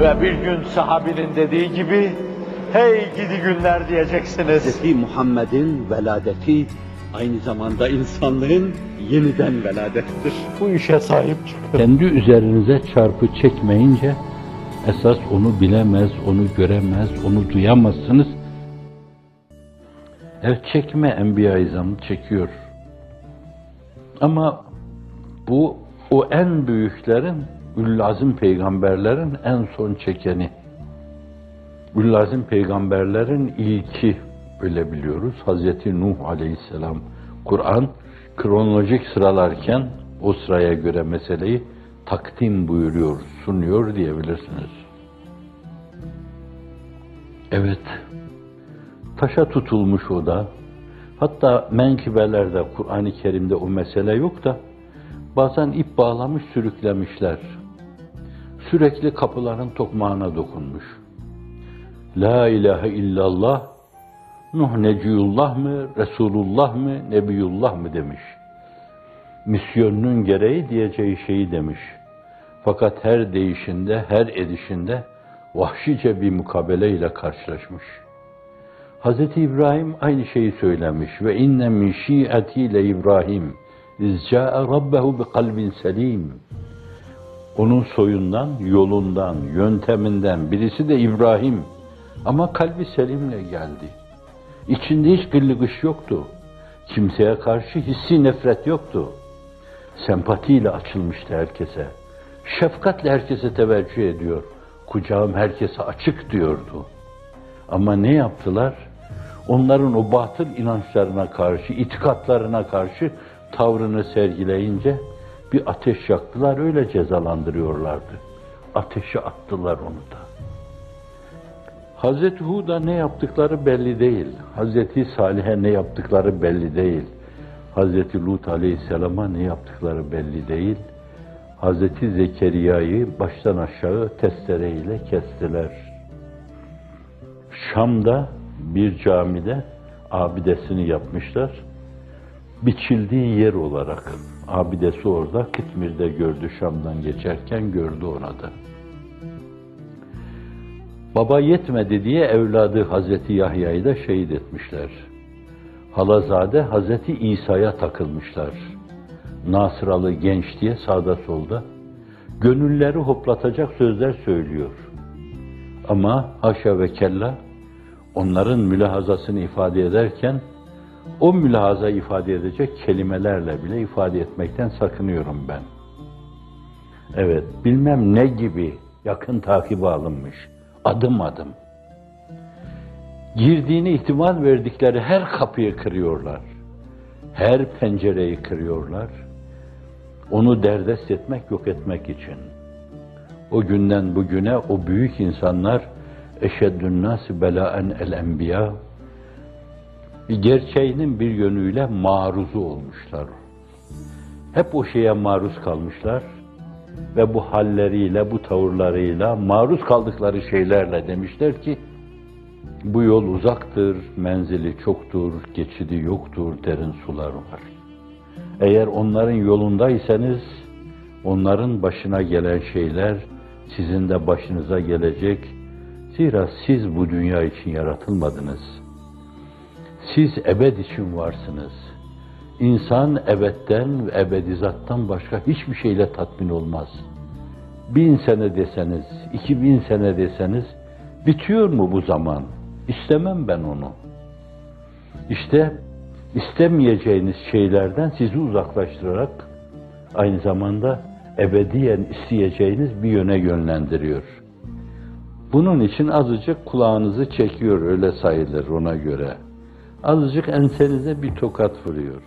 Ve bir gün sahabinin dediği gibi, hey gidi günler diyeceksiniz. Hz. Muhammed'in veladeti aynı zamanda insanlığın yeniden veladettir. Bu işe sahip çıkın. Kendi üzerinize çarpı çekmeyince esas onu bilemez, onu göremez, onu duyamazsınız. Evet çekme Enbiya-i çekiyor. Ama bu o en büyüklerin, Üllazim peygamberlerin en son çekeni. Üllazim peygamberlerin ilki öyle biliyoruz. Hazreti Nuh aleyhisselam. Kur'an kronolojik sıralarken o sıraya göre meseleyi takdim buyuruyor, sunuyor diyebilirsiniz. Evet, taşa tutulmuş o da. Hatta menkibelerde, Kur'an-ı Kerim'de o mesele yok da, bazen ip bağlamış, sürüklemişler. Sürekli kapıların tokmağına dokunmuş. La ilahe illallah, Nuh Neciyullah mı, Resulullah mı, Nebiyullah mı demiş. Misyonunun gereği diyeceği şeyi demiş. Fakat her değişinde, her edişinde vahşice bir mukabeleyle karşılaşmış. Hz. İbrahim aynı şeyi söylemiş ve inne min şi'atiyle İbrahim izca'a rabbehu bi kalbin selim. Onun soyundan, yolundan, yönteminden birisi de İbrahim. Ama kalbi selimle geldi. İçinde hiç gıllıgış yoktu. Kimseye karşı hissi nefret yoktu. Sempatiyle açılmıştı herkese. Şefkatle herkese teveccüh ediyor. Kucağım herkese açık diyordu. Ama ne yaptılar? Onların o batıl inançlarına karşı, itikatlarına karşı tavrını sergileyince bir ateş yaktılar, öyle cezalandırıyorlardı. Ateşe attılar onu da. Hazreti Hud'a ne yaptıkları belli değil. Hazreti Salih'e ne yaptıkları belli değil. Hazreti Lut Aleyhisselam'a ne yaptıkları belli değil. Hazreti Zekeriya'yı baştan aşağı testereyle kestiler. Şam'da bir camide abidesini yapmışlar. Biçildiği yer olarak abidesi orada Kıtmir'de gördü Şam'dan geçerken gördü ona da. Baba yetmedi diye evladı Hazreti Yahya'yı da şehit etmişler. Halazade Hazreti İsa'ya takılmışlar. Nasıralı genç diye sağda solda. Gönülleri hoplatacak sözler söylüyor. Ama haşa ve kella onların mülahazasını ifade ederken o mülahaza ifade edecek kelimelerle bile ifade etmekten sakınıyorum ben. Evet, bilmem ne gibi yakın takibe alınmış adım adım. Girdiğini ihtimal verdikleri her kapıyı kırıyorlar. Her pencereyi kırıyorlar. Onu derdest etmek, yok etmek için. O günden bugüne o büyük insanlar eşeddün nâsi belâen el enbiya gerçeğinin bir yönüyle maruzu olmuşlar. Hep o şeye maruz kalmışlar ve bu halleriyle, bu tavırlarıyla, maruz kaldıkları şeylerle demişler ki, bu yol uzaktır, menzili çoktur, geçidi yoktur, derin sular var. Eğer onların yolundaysanız, onların başına gelen şeyler sizin de başınıza gelecek. Zira siz bu dünya için yaratılmadınız. Siz ebed için varsınız. İnsan ebedden ve ebedizattan başka hiçbir şeyle tatmin olmaz. Bin sene deseniz, iki bin sene deseniz, bitiyor mu bu zaman? İstemem ben onu. İşte istemeyeceğiniz şeylerden sizi uzaklaştırarak aynı zamanda ebediyen isteyeceğiniz bir yöne yönlendiriyor. Bunun için azıcık kulağınızı çekiyor öyle sayılır ona göre. Azıcık ensenize bir tokat vuruyor.